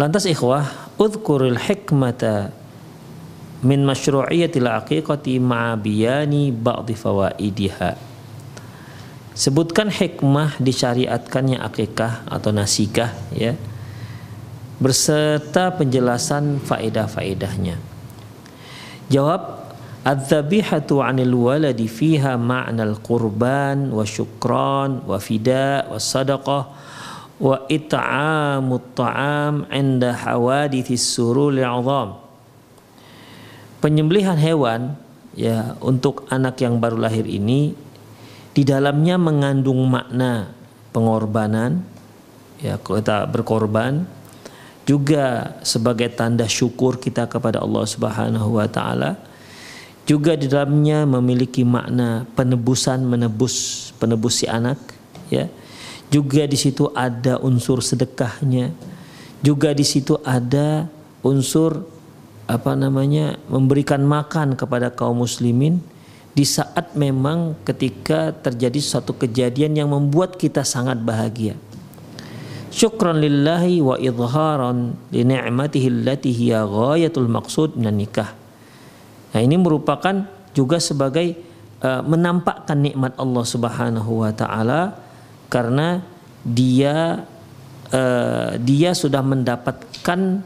Lantas ikhwah, udhkuril hikmata min masyru'iyatil aqiqati ma'a biyani ba'di fawaidiha. Sebutkan hikmah disyariatkannya akikah atau nasikah ya berserta penjelasan faedah-faedahnya. Jawab Adzabihatu 'anil waladi fiha ma'nal qurban wa syukran wa fida wa sadaqah wa it'amut ta'am 'inda hawadithis surul 'azam. Penyembelihan hewan ya untuk anak yang baru lahir ini di dalamnya mengandung makna pengorbanan ya kita berkorban juga sebagai tanda syukur kita kepada Allah Subhanahu wa taala juga di dalamnya memiliki makna penebusan menebus penebus si anak ya juga di situ ada unsur sedekahnya juga di situ ada unsur apa namanya memberikan makan kepada kaum muslimin di saat memang ketika terjadi suatu kejadian yang membuat kita sangat bahagia. Syukran lillahi wa idharan li ni'matihi allati hiya ghayatul maqsud minan nikah. Nah, ini merupakan juga sebagai uh, menampakkan nikmat Allah Subhanahu wa taala karena dia uh, dia sudah mendapatkan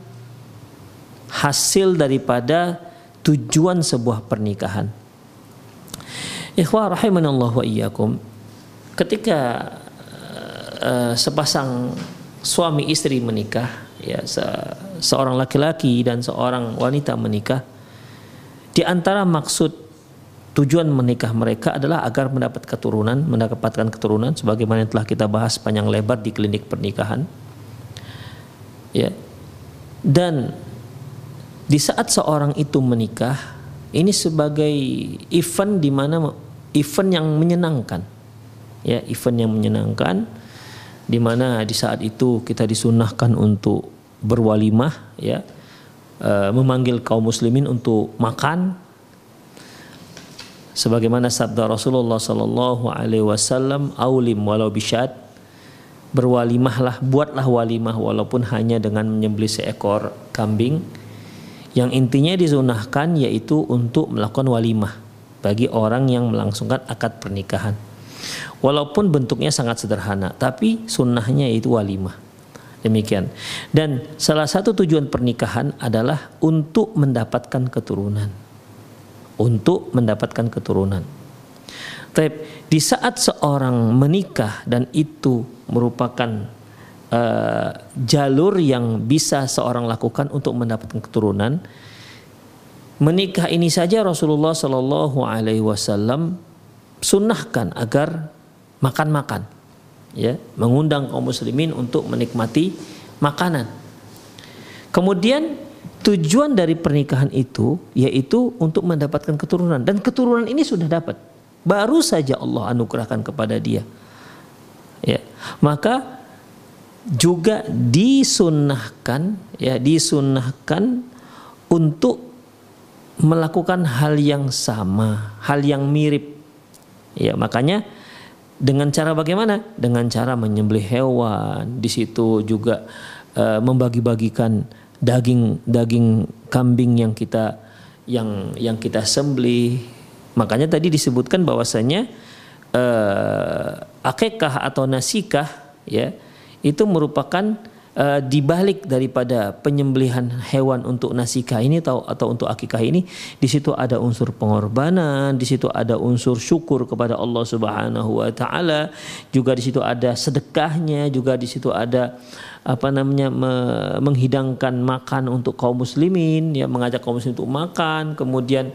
hasil daripada tujuan sebuah pernikahan. Ikhwah rahimanallah wa iyyakum. Ketika uh, sepasang suami istri menikah, ya se seorang laki-laki dan seorang wanita menikah, di antara maksud tujuan menikah mereka adalah agar mendapat keturunan, mendapatkan keturunan sebagaimana yang telah kita bahas panjang lebar di klinik pernikahan. Ya. Dan di saat seorang itu menikah, ini sebagai event di mana event yang menyenangkan ya event yang menyenangkan di mana di saat itu kita disunahkan untuk berwalimah ya e, memanggil kaum muslimin untuk makan sebagaimana sabda Rasulullah sallallahu alaihi wasallam aulim walau bisyad berwalimahlah buatlah walimah walaupun hanya dengan menyembelih seekor kambing yang intinya disunahkan yaitu untuk melakukan walimah bagi orang yang melangsungkan akad pernikahan. Walaupun bentuknya sangat sederhana, tapi sunnahnya itu walimah. Demikian. Dan salah satu tujuan pernikahan adalah untuk mendapatkan keturunan. Untuk mendapatkan keturunan. Tapi di saat seorang menikah dan itu merupakan uh, jalur yang bisa seorang lakukan untuk mendapatkan keturunan, menikah ini saja Rasulullah Shallallahu Alaihi Wasallam sunnahkan agar makan-makan, ya, mengundang kaum muslimin untuk menikmati makanan. Kemudian tujuan dari pernikahan itu yaitu untuk mendapatkan keturunan dan keturunan ini sudah dapat. Baru saja Allah anugerahkan kepada dia. Ya, maka juga disunnahkan ya disunnahkan untuk melakukan hal yang sama, hal yang mirip. Ya, makanya dengan cara bagaimana? Dengan cara menyembelih hewan, di situ juga uh, membagi-bagikan daging-daging kambing yang kita yang yang kita sembelih. Makanya tadi disebutkan bahwasanya uh, akekah atau nasikah ya itu merupakan uh, dibalik daripada penyembelihan hewan untuk nasikah ini atau atau untuk akikah ini di situ ada unsur pengorbanan di situ ada unsur syukur kepada Allah Subhanahu wa taala juga di situ ada sedekahnya juga di situ ada apa namanya me, menghidangkan makan untuk kaum muslimin ya mengajak kaum muslimin untuk makan kemudian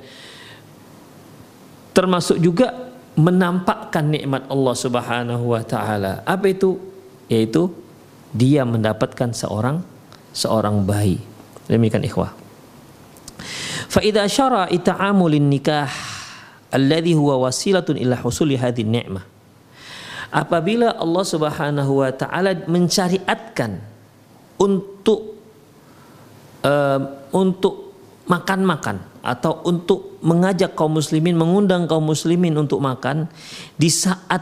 termasuk juga menampakkan nikmat Allah Subhanahu wa taala. Apa itu? Yaitu dia mendapatkan seorang seorang bayi. Demikian ikhwah. Fa idza syara ita'amulin nikah alladhi huwa wasilatun ila husuli hadhihi ni'mah. Apabila Allah Subhanahu wa taala mencariatkan untuk uh, untuk makan-makan atau untuk mengajak kaum muslimin, mengundang kaum muslimin untuk makan di saat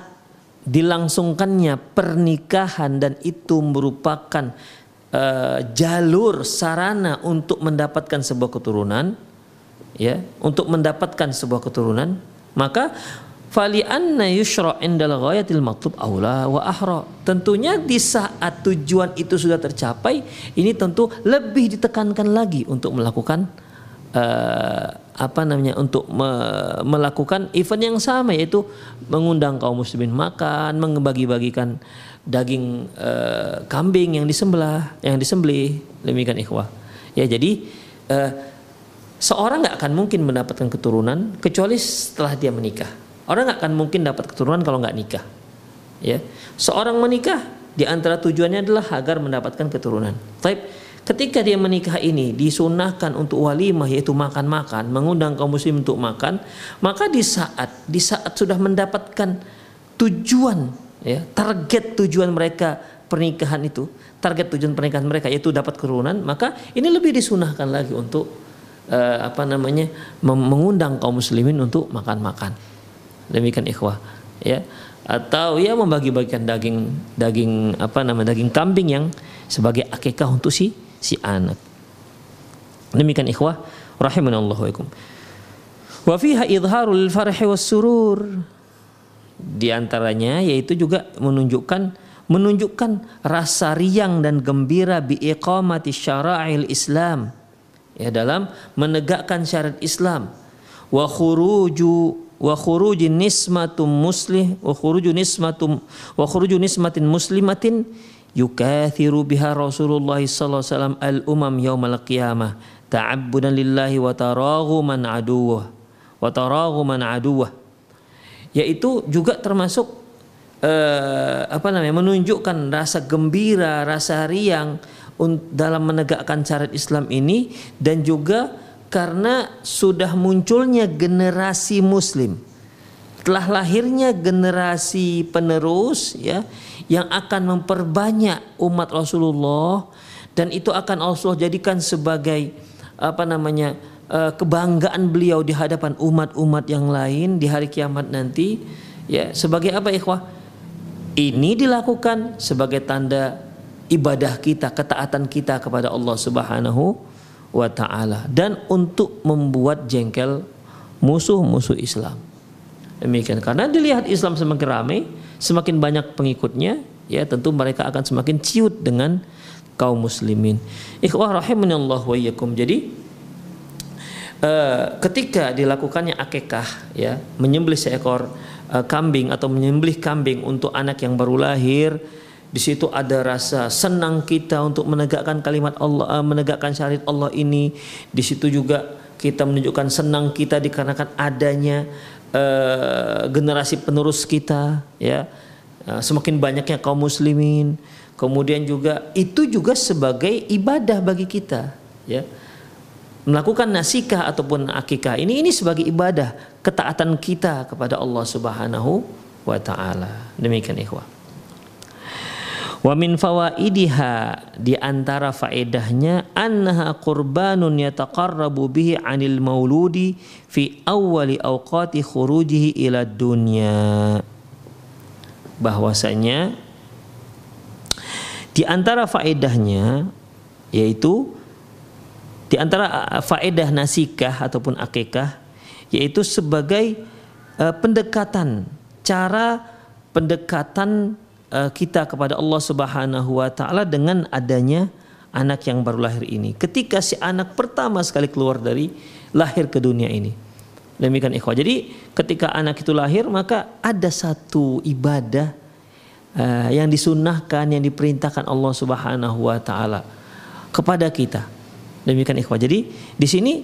dilangsungkannya pernikahan dan itu merupakan uh, jalur sarana untuk mendapatkan sebuah keturunan ya untuk mendapatkan sebuah keturunan maka fali anna yushra indal ghayatil matlub aula wa ahra. Tentunya di saat tujuan itu sudah tercapai ini tentu lebih ditekankan lagi untuk melakukan uh, apa namanya untuk me melakukan event yang sama yaitu mengundang kaum muslimin makan membagi-bagikan daging uh, kambing yang disembelih yang disembelih. Demikian ikhwah. Ya jadi uh, seorang nggak akan mungkin mendapatkan keturunan kecuali setelah dia menikah. Orang nggak akan mungkin dapat keturunan kalau nggak nikah. Ya, seorang menikah di antara tujuannya adalah agar mendapatkan keturunan. Baik, ketika dia menikah ini disunahkan untuk walimah yaitu makan-makan, mengundang kaum muslim untuk makan, maka di saat di saat sudah mendapatkan tujuan ya, target tujuan mereka pernikahan itu, target tujuan pernikahan mereka yaitu dapat keturunan, maka ini lebih disunahkan lagi untuk uh, apa namanya mengundang kaum muslimin untuk makan-makan. Demikian ikhwah, ya. Atau ya membagi-bagikan daging daging apa namanya daging kambing yang sebagai akikah untuk si si anak. Demikian ikhwah rahimanallahu wa Wa fiha idharul farhi was surur. Di antaranya yaitu juga menunjukkan menunjukkan rasa riang dan gembira bi iqamati syara'il Islam ya dalam menegakkan syariat Islam wa khuruju wa khuruju nismatum muslih wa khuruju nismatum wa khuruju nismatin muslimatin yukathiru biha Rasulullah sallallahu alaihi wasallam al umam yaumal qiyamah. Ta'abbudan lillahi wa taraghuman aduwah wa taraghuman aduwah yaitu juga termasuk uh, apa namanya menunjukkan rasa gembira, rasa riang dalam menegakkan syariat Islam ini dan juga karena sudah munculnya generasi muslim. Telah lahirnya generasi penerus ya yang akan memperbanyak umat Rasulullah. Dan itu akan Allah jadikan sebagai apa namanya eh, kebanggaan beliau di hadapan umat-umat yang lain di hari kiamat nanti ya. Sebagai apa ikhwah? Ini dilakukan sebagai tanda ibadah kita, ketaatan kita kepada Allah Subhanahu wa taala dan untuk membuat jengkel musuh-musuh Islam. Demikian karena dilihat Islam semakin ramai, semakin banyak pengikutnya, ya tentu mereka akan semakin ciut dengan kaum muslimin. Ikhwah rahimanallah wa iyyakum. Jadi uh, ketika dilakukannya akikah ya, menyembelih seekor uh, kambing atau menyembelih kambing untuk anak yang baru lahir, di situ ada rasa senang kita untuk menegakkan kalimat Allah, eh, menegakkan syariat Allah ini. Di situ juga kita menunjukkan senang kita dikarenakan adanya uh, generasi penerus kita, ya. Uh, semakin banyaknya kaum muslimin. Kemudian juga itu juga sebagai ibadah bagi kita, ya. Melakukan nasikah ataupun akikah ini ini sebagai ibadah ketaatan kita kepada Allah Subhanahu wa taala. Demikian ikhwah. Wa min fawaidiha di antara faedahnya annaha qurbanun yataqarrabu bihi 'anil mauludi fi awwali awqati khurujihi ila dunya. Bahwasanya di antara faedahnya yaitu di antara faedah nasikah ataupun akikah yaitu sebagai uh, pendekatan cara pendekatan kita kepada Allah Subhanahu wa taala dengan adanya anak yang baru lahir ini. Ketika si anak pertama sekali keluar dari lahir ke dunia ini. Demikian ikhwah. Jadi ketika anak itu lahir maka ada satu ibadah uh, yang disunahkan yang diperintahkan Allah Subhanahu wa taala kepada kita. Demikian ikhwah. Jadi di sini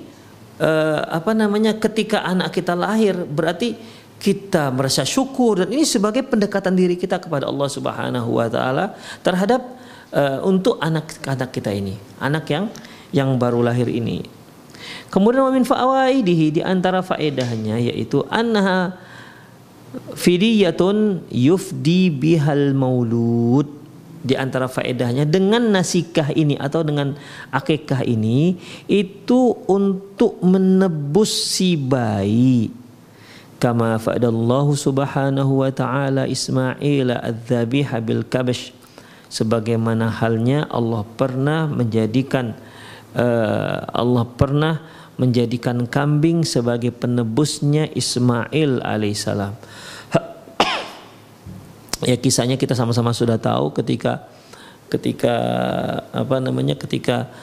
uh, apa namanya ketika anak kita lahir berarti kita merasa syukur dan ini sebagai pendekatan diri kita kepada Allah Subhanahu wa taala terhadap uh, untuk anak-anak kita ini, anak yang yang baru lahir ini. Kemudian min fawaidihi di antara faedahnya yaitu annaha fidiyatun yufdi bihal maulud di antara faedahnya dengan nasikah ini atau dengan akikah ini itu untuk menebus si bayi kama fa'adallahu subhanahu wa ta'ala Ismail adz-dzabiha bil sebagaimana halnya Allah pernah menjadikan uh, Allah pernah menjadikan kambing sebagai penebusnya Ismail alaihissalam ya kisahnya kita sama-sama sudah tahu ketika ketika apa namanya ketika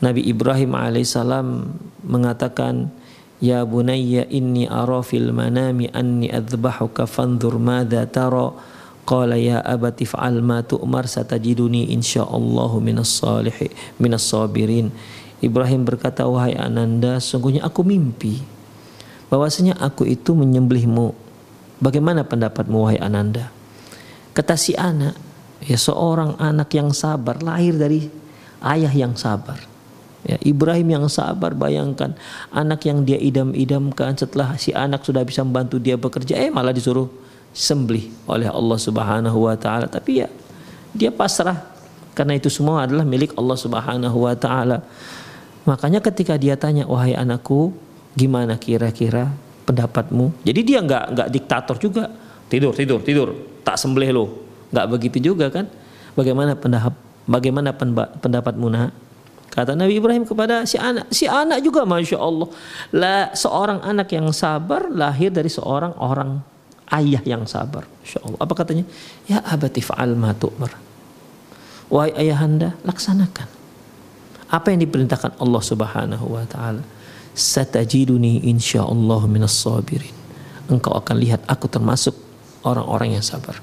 Nabi Ibrahim alaihissalam mengatakan Ya bunayya inni ara fil manami anni adzbahuka fanzur madza tara. Qala ya abati fa'al ma tu'mar satajiduni insyaallahu minas salihin minas sabirin. Ibrahim berkata wahai ananda sungguhnya aku mimpi bahwasanya aku itu menyembelihmu. Bagaimana pendapatmu wahai ananda? Kata si anak, ya seorang anak yang sabar lahir dari ayah yang sabar. Ya, Ibrahim yang sabar bayangkan. Anak yang dia idam-idamkan setelah si anak sudah bisa membantu dia bekerja eh malah disuruh sembelih oleh Allah Subhanahu wa taala. Tapi ya dia pasrah. Karena itu semua adalah milik Allah Subhanahu wa taala. Makanya ketika dia tanya wahai anakku gimana kira-kira pendapatmu? Jadi dia nggak nggak diktator juga. Tidur tidur tidur. Tak sembelih lo nggak begitu juga kan? Bagaimana pendapat bagaimana pendapat Munah kata Nabi Ibrahim kepada si anak si anak juga masya Allah. Lah seorang anak yang sabar lahir dari seorang orang ayah yang sabar masya Allah. Apa katanya? Ya abati faal ma tu'mar. Wahai ayahanda laksanakan apa yang diperintahkan Allah Subhanahu wa taala. Satajiduni insyaallah minas sabirin. Engkau akan lihat aku termasuk orang-orang yang sabar.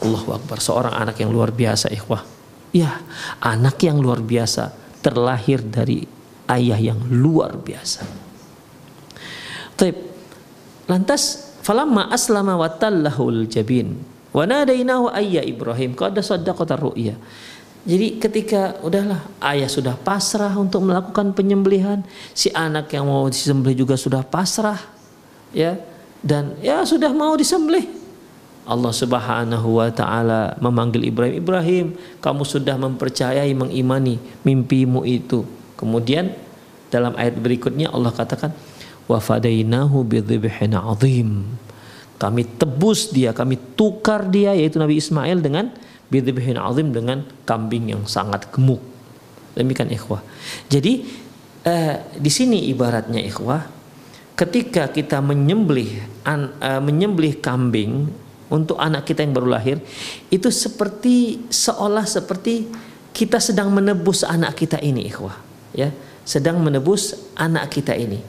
Allahu Akbar, seorang anak yang luar biasa ikhwah. Ya, anak yang luar biasa terlahir dari ayah yang luar biasa. Taib. Lantas falamma aslama wa tallahul jabin wa nadainahu ayya Ibrahim qad saddaqata ru'ya. Jadi ketika udahlah ayah sudah pasrah untuk melakukan penyembelihan, si anak yang mau disembelih juga sudah pasrah, ya dan ya sudah mau disembelih Allah Subhanahu wa taala memanggil Ibrahim, Ibrahim, kamu sudah mempercayai mengimani mimpimu itu. Kemudian dalam ayat berikutnya Allah katakan wa fadainahu bidzibhin azim. Kami tebus dia, kami tukar dia yaitu Nabi Ismail dengan bidzibhin azim dengan kambing yang sangat gemuk. Demikian ikhwah. Jadi eh, di sini ibaratnya ikhwah ketika kita menyembelih an, uh, menyembelih kambing untuk anak kita yang baru lahir itu seperti seolah seperti kita sedang menebus anak kita ini ikhwah ya. Sedang menebus anak kita ini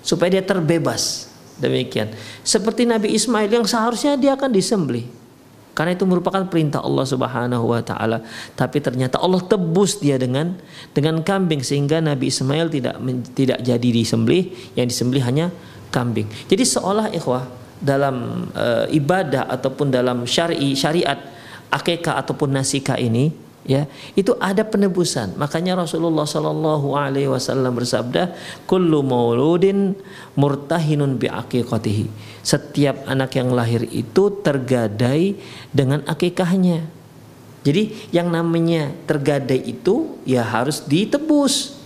supaya dia terbebas. Demikian. Seperti Nabi Ismail yang seharusnya dia akan disembelih. Karena itu merupakan perintah Allah Subhanahu wa taala. Tapi ternyata Allah tebus dia dengan dengan kambing sehingga Nabi Ismail tidak tidak jadi disembelih. Yang disembelih hanya kambing. Jadi seolah ikhwah dalam uh, ibadah ataupun dalam syari syariat akikah ataupun nasikah ini ya itu ada penebusan. Makanya Rasulullah Shallallahu Alaihi Wasallam bersabda kullu mauludin murtahinun bi aqiqatihi setiap anak yang lahir itu tergadai dengan akikahnya. Jadi yang namanya tergadai itu ya harus ditebus.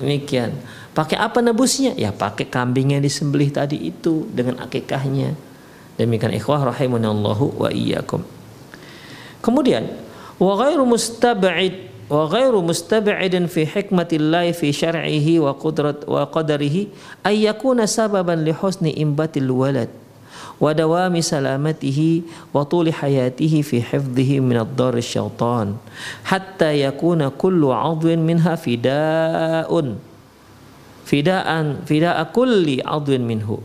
Demikian Pakai apa nebusnya? Ya pakai kambing yang disembelih tadi itu dengan akikahnya. Demikian ikhwah rahimanallahu wa iyyakum. Kemudian wa ghairu mustab'id wa ghairu mustab'idin fi hikmatillah fi syar'ihi wa qudrat wa qadarihi ay yakuna sababan li husni imbatil walad wa dawami salamatihi wa tuli hayatihi fi hifdhihi min ad-dar syaitan hatta yakuna kullu 'udwin minha fida'un fidaan fidaa kulli adwin minhu.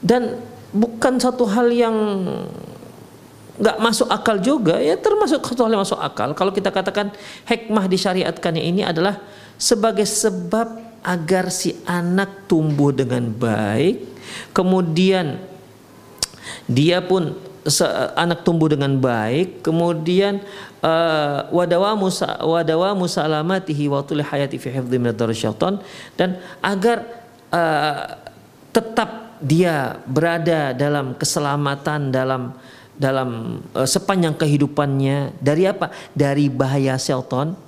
Dan bukan satu hal yang nggak masuk akal juga ya termasuk satu hal yang masuk akal. Kalau kita katakan hikmah disyariatkannya ini adalah sebagai sebab agar si anak tumbuh dengan baik, kemudian dia pun anak tumbuh dengan baik, kemudian wadawamu wadawamu salamatihi wa tul hayati fi hifdhi min syaitan dan agar uh, tetap dia berada dalam keselamatan dalam dalam uh, sepanjang kehidupannya. Dari apa? Dari bahaya setan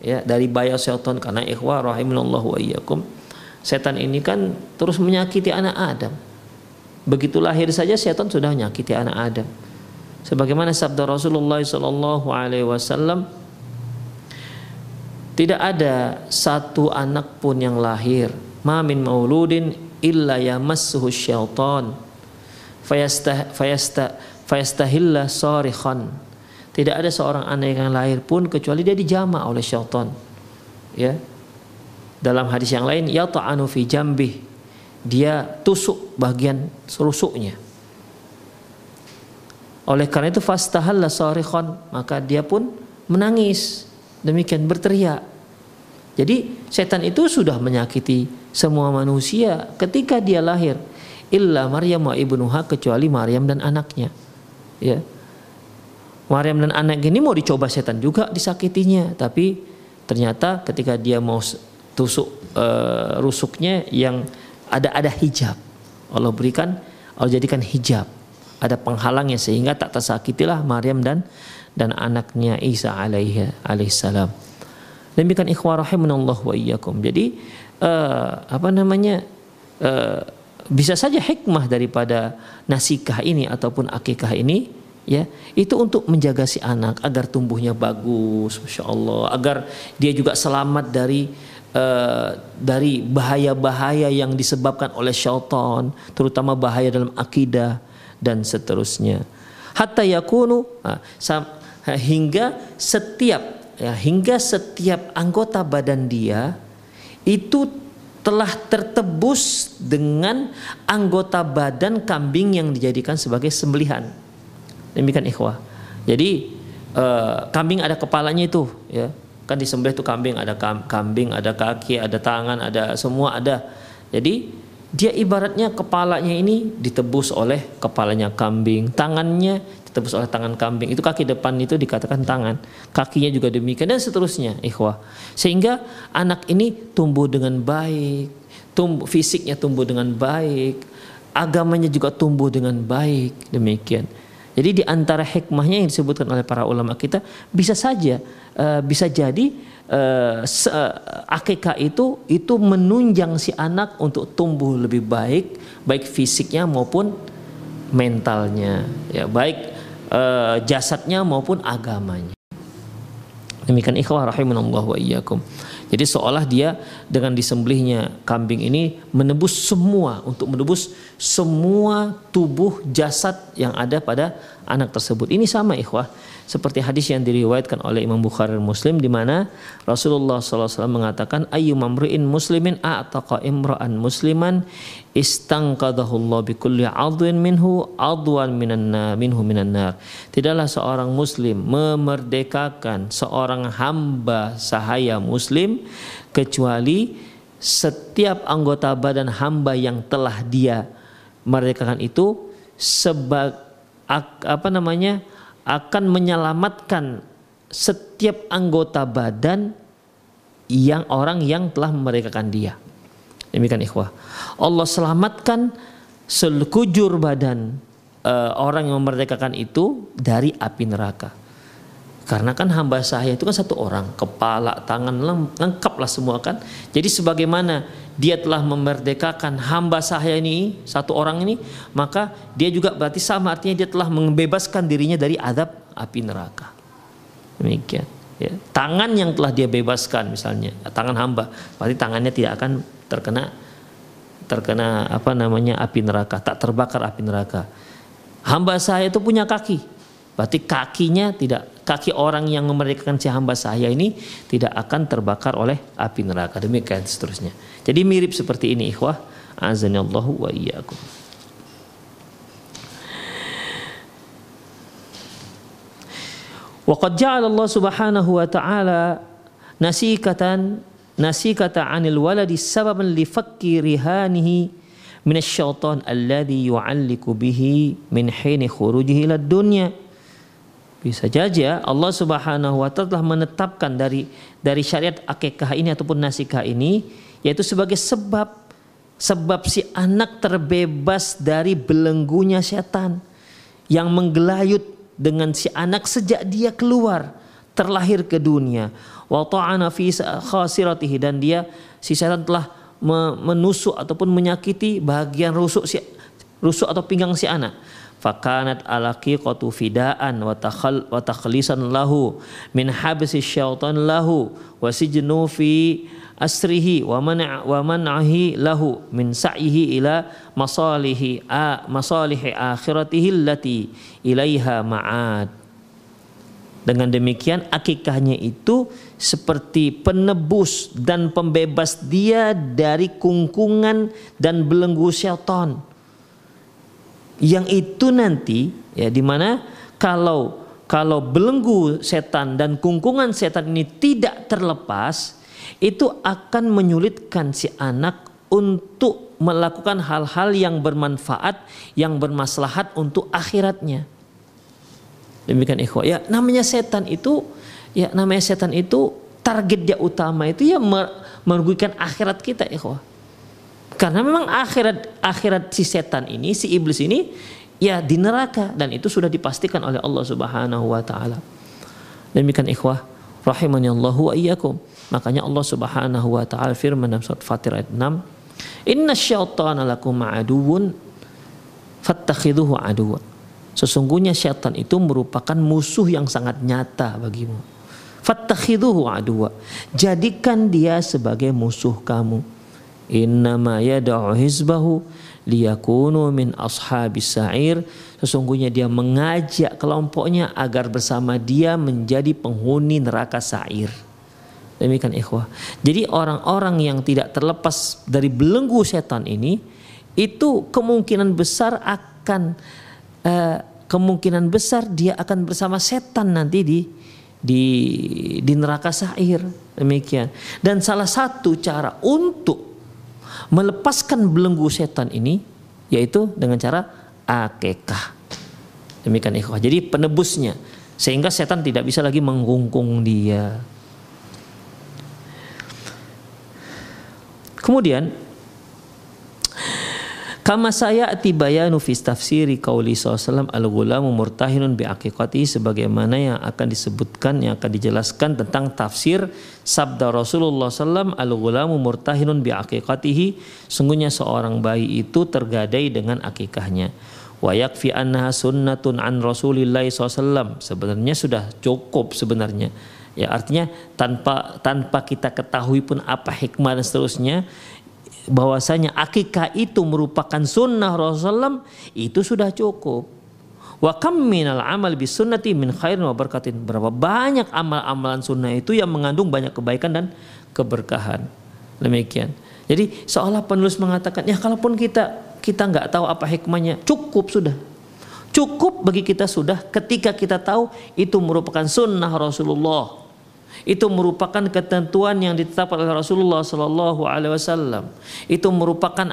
ya dari bahaya setan karena ikhwah rahimallahu wa iyyakum. Setan ini kan terus menyakiti anak Adam begitu lahir saja setan sudah menyakiti anak Adam sebagaimana sabda Rasulullah sallallahu alaihi wasallam tidak ada satu anak pun yang lahir ma min mauludin illa yamassuhu syaitan fayastah fayastah fayastahilla sarikhan tidak ada seorang anak yang lahir pun kecuali dia dijama oleh syaitan. Ya. Dalam hadis yang lain, ya ta'anu fi jambih. Dia tusuk bagian rusuknya. Oleh karena itu fastahalla sarikhan, maka dia pun menangis. Demikian berteriak. Jadi setan itu sudah menyakiti semua manusia ketika dia lahir. Illa Maryam wa ibnuha kecuali Maryam dan anaknya. Ya. Maryam dan anak ini mau dicoba setan juga disakitinya, tapi ternyata ketika dia mau tusuk uh, rusuknya yang ada ada hijab. Allah berikan, Allah jadikan hijab. Ada penghalangnya sehingga tak tersakitilah Maryam dan dan anaknya Isa alaihi alaihissalam. Demikian ikhwah rahimanallah wa iyyakum. Jadi uh, apa namanya? Uh, bisa saja hikmah daripada nasikah ini ataupun akikah ini ya itu untuk menjaga si anak agar tumbuhnya bagus masya Allah agar dia juga selamat dari uh, dari bahaya-bahaya yang disebabkan oleh syaitan terutama bahaya dalam akidah dan seterusnya hatta yakunu uh, hingga setiap ya hingga setiap anggota badan dia itu telah tertebus dengan anggota badan kambing yang dijadikan sebagai sembelihan Demikian ikhwah. Jadi uh, kambing ada kepalanya itu ya. Kan disembelih itu kambing ada kambing, ada kaki, ada tangan, ada semua ada. Jadi dia ibaratnya kepalanya ini ditebus oleh kepalanya kambing, tangannya ditebus oleh tangan kambing. Itu kaki depan itu dikatakan tangan, kakinya juga demikian dan seterusnya, ikhwah. Sehingga anak ini tumbuh dengan baik, tumbuh fisiknya tumbuh dengan baik, agamanya juga tumbuh dengan baik, demikian. Jadi di antara hikmahnya yang disebutkan oleh para ulama kita bisa saja uh, bisa jadi uh, akikah itu itu menunjang si anak untuk tumbuh lebih baik baik fisiknya maupun mentalnya ya baik uh, jasadnya maupun agamanya. Demikian ikhwah rahimanallah wa iyyakum. Jadi seolah dia dengan disembelihnya kambing ini menebus semua untuk menebus semua tubuh jasad yang ada pada anak tersebut. Ini sama ikhwah seperti hadis yang diriwayatkan oleh Imam Bukhari dan Muslim di mana Rasulullah SAW mengatakan ayu mamruin muslimin a'taqa imra'an musliman istangqadahullah bikulli adwin minhu adwan minan minhu minan nar tidaklah seorang muslim memerdekakan seorang hamba sahaya muslim kecuali setiap anggota badan hamba yang telah dia merdekakan itu sebab apa namanya akan menyelamatkan setiap anggota badan yang orang yang telah memerdekakan dia. Demikian ikhwah. Allah selamatkan sekujur badan uh, orang yang memerdekakan itu dari api neraka. Karena kan hamba saya itu kan satu orang, kepala, tangan lengkap lah semua kan. Jadi sebagaimana dia telah memerdekakan hamba saya ini, satu orang ini, maka dia juga berarti sama artinya dia telah membebaskan dirinya dari adab api neraka. Demikian. Ya. Tangan yang telah dia bebaskan misalnya, tangan hamba, berarti tangannya tidak akan terkena terkena apa namanya api neraka, tak terbakar api neraka. Hamba saya itu punya kaki, berarti kakinya tidak kaki orang yang memerdekakan si hamba saya ini tidak akan terbakar oleh api neraka. Demikian seterusnya. Jadi mirip seperti ini ikhwah. Azanillahu wa iyyakum. Waqad ja'ala Allah Subhanahu wa taala nasikatan nasikata 'anil waladi sababan li fakki rihanihi min asyaitan alladhi yu'alliku bihi min hini khurujihi ila dunya. Bisa saja Allah Subhanahu wa taala telah menetapkan dari dari syariat akikah ini ataupun nasikah ini yaitu sebagai sebab sebab si anak terbebas dari belenggunya setan yang menggelayut dengan si anak sejak dia keluar terlahir ke dunia. Wa ta'ana fi khasiratihi dan dia si setan telah menusuk ataupun menyakiti bagian rusuk si rusuk atau pinggang si anak fakanat alaqiqatu fidaan wa takhal wa takhlisan lahu min habsi syaitan lahu wa sijnu fi asrihi wa man' wa man'ahi lahu min sa'ihi ila masalihi a masalihi akhiratihi allati ilaiha ma'ad dengan demikian akikahnya itu seperti penebus dan pembebas dia dari kungkungan dan belenggu syaitan. Yang itu nanti ya di mana kalau kalau belenggu setan dan kungkungan setan ini tidak terlepas itu akan menyulitkan si anak untuk melakukan hal-hal yang bermanfaat, yang bermaslahat untuk akhiratnya. Demikian ikhwah. Ya, namanya setan itu ya namanya setan itu target dia utama itu ya merugikan akhirat kita ikhwah. Karena memang akhirat akhirat si setan ini, si iblis ini ya di neraka dan itu sudah dipastikan oleh Allah Subhanahu wa taala. Demikian ikhwah rahimani Allah wa iyyakum. Makanya Allah Subhanahu wa taala firman dalam surat Fatir ayat 6, "Inna syaitana lakum aduwwun fattakhidhuhu aduwwa." Sesungguhnya syaitan itu merupakan musuh yang sangat nyata bagimu. Fattakhidhuhu aduwa. Jadikan dia sebagai musuh kamu. Innama yad'u hizbahu liyakunu min ashabis sa'ir. Sesungguhnya dia mengajak kelompoknya agar bersama dia menjadi penghuni neraka sa'ir. Demikian ikhwah. Jadi orang-orang yang tidak terlepas dari belenggu setan ini itu kemungkinan besar akan uh, kemungkinan besar dia akan bersama setan nanti di di di neraka sa'ir demikian. Dan salah satu cara untuk melepaskan belenggu setan ini yaitu dengan cara akekah. Demikian ikhwah. Jadi penebusnya sehingga setan tidak bisa lagi menggungkung dia. Kemudian Kama saya atibayanu fi tafsiri qauli sallallahu al-ghulamu murtahinun bi aqiqati sebagaimana yang akan disebutkan yang akan dijelaskan tentang tafsir sabda Rasulullah sallam al-ghulamu murtahinun bi aqiqatihi sungguhnya seorang bayi itu tergadai dengan akikahnya. Wa yakfi annaha sunnatun an Rasulillah SAW sebenarnya sudah cukup sebenarnya. Ya artinya tanpa tanpa kita ketahui pun apa hikmah dan seterusnya bahwasanya akikah itu merupakan sunnah Rasulullah itu sudah cukup. Wa kam minal amal bis sunnati min khairin wa barakatin. Berapa banyak amal-amalan sunnah itu yang mengandung banyak kebaikan dan keberkahan. Demikian. Jadi seolah penulis mengatakan ya kalaupun kita kita nggak tahu apa hikmahnya cukup sudah. Cukup bagi kita sudah ketika kita tahu itu merupakan sunnah Rasulullah itu merupakan ketentuan yang ditetapkan oleh Rasulullah Sallallahu Alaihi Wasallam. Itu merupakan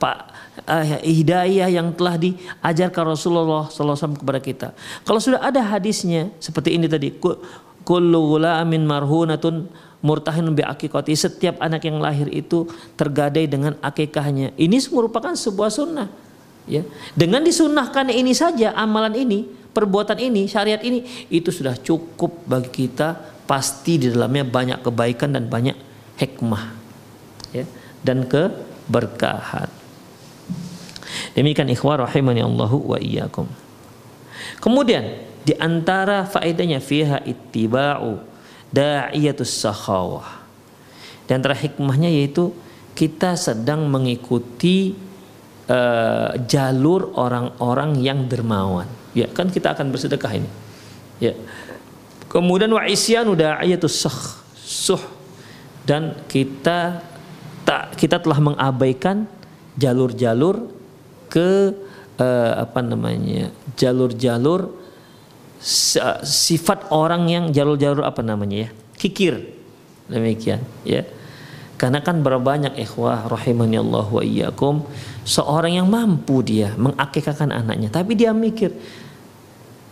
pak uh, hidayah yang telah diajarkan Rasulullah Sallallahu Alaihi Wasallam kepada kita. Kalau sudah ada hadisnya seperti ini tadi, kullu ghulamin marhunatun murtahin bi akikati setiap anak yang lahir itu tergadai dengan akikahnya. Ini merupakan sebuah sunnah. Ya, dengan disunahkan ini saja amalan ini, perbuatan ini, syariat ini itu sudah cukup bagi kita pasti di dalamnya banyak kebaikan dan banyak hikmah ya dan keberkahan. Demikian ikhwah rahimani Allahu wa iyyakum. Kemudian di antara faedahnya fiha ittiba'u da'iyatus sakhawah. Di antara hikmahnya yaitu kita sedang mengikuti uh, jalur orang-orang yang dermawan. Ya, kan kita akan bersedekah ini. Ya. Kemudian wa isyanu da'iyatus sah suh dan kita tak kita telah mengabaikan jalur-jalur ke uh, apa namanya? jalur-jalur sifat orang yang jalur-jalur apa namanya ya? kikir. Demikian, ya. Karena kan berapa banyak ikhwah rahimani Allah wa iyyakum seorang yang mampu dia mengakikahkan anaknya tapi dia mikir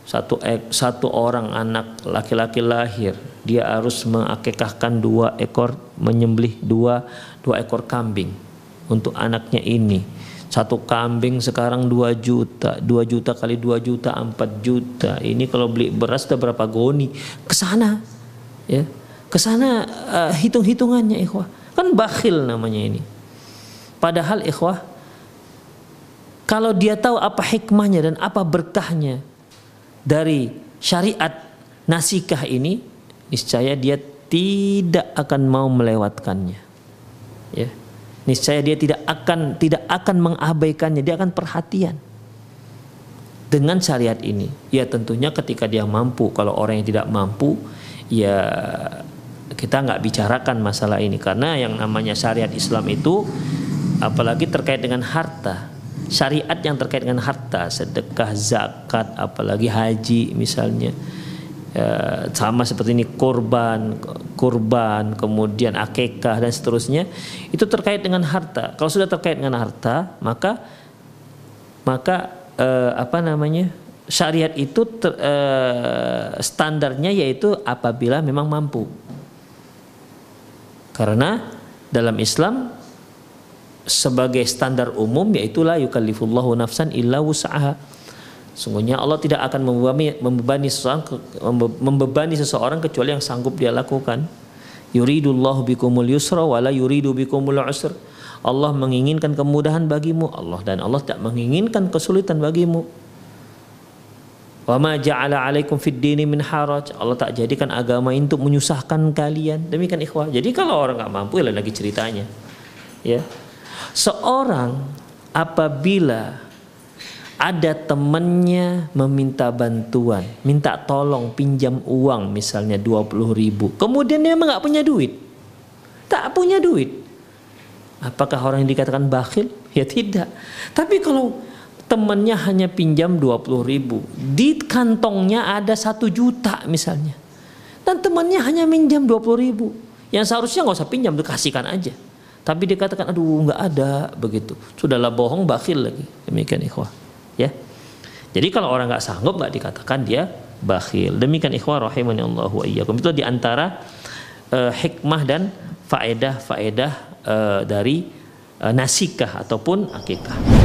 satu satu orang anak laki-laki lahir dia harus mengakikahkan dua ekor menyembelih dua dua ekor kambing untuk anaknya ini. Satu kambing sekarang 2 juta 2 juta kali 2 juta 4 juta. Ini kalau beli beras udah berapa goni? Ke sana ya. Ke sana uh, hitung-hitungannya ikhwah. Kan bakhil namanya ini. Padahal ikhwah kalau dia tahu apa hikmahnya dan apa berkahnya dari syariat nasikah ini, niscaya dia tidak akan mau melewatkannya. Ya. Niscaya dia tidak akan tidak akan mengabaikannya, dia akan perhatian dengan syariat ini. Ya tentunya ketika dia mampu, kalau orang yang tidak mampu, ya kita nggak bicarakan masalah ini karena yang namanya syariat Islam itu apalagi terkait dengan harta syariat yang terkait dengan harta sedekah zakat apalagi haji misalnya. Ya, sama seperti ini kurban kurban kemudian akekah dan seterusnya itu terkait dengan harta. Kalau sudah terkait dengan harta maka maka eh, apa namanya syariat itu ter, eh, standarnya yaitu apabila memang mampu. Karena dalam Islam sebagai standar umum yaitu la yukallifullahu nafsan illa wus'aha. Sungguhnya Allah tidak akan membebani, membebani seseorang membebani seseorang kecuali yang sanggup dia lakukan. Yuridullahu bikumul yusra wala yuridu bikumul usra. Allah menginginkan kemudahan bagimu Allah dan Allah tidak menginginkan kesulitan bagimu. Wa ma ja'ala 'alaikum fid dini min haraj. Allah tak jadikan agama untuk menyusahkan kalian. Demikian ikhwah. Jadi kalau orang nggak mampu ya lagi ceritanya. Ya. Seorang apabila ada temannya meminta bantuan, minta tolong pinjam uang misalnya 20 ribu. Kemudian dia memang nggak punya duit. Tak punya duit. Apakah orang yang dikatakan bakhil? Ya tidak. Tapi kalau temannya hanya pinjam 20 ribu di kantongnya ada satu juta misalnya dan temannya hanya minjam 20 ribu yang seharusnya nggak usah pinjam dikasihkan aja tapi dikatakan aduh nggak ada begitu. Sudahlah bohong bakhil lagi. Demikian ikhwah ya. Jadi kalau orang nggak sanggup nggak dikatakan dia bakhil. Demikian ikhwah rahimani Allah wa iyyakum. Itu di antara uh, hikmah dan faedah faedah uh, dari uh, nasikah ataupun akikah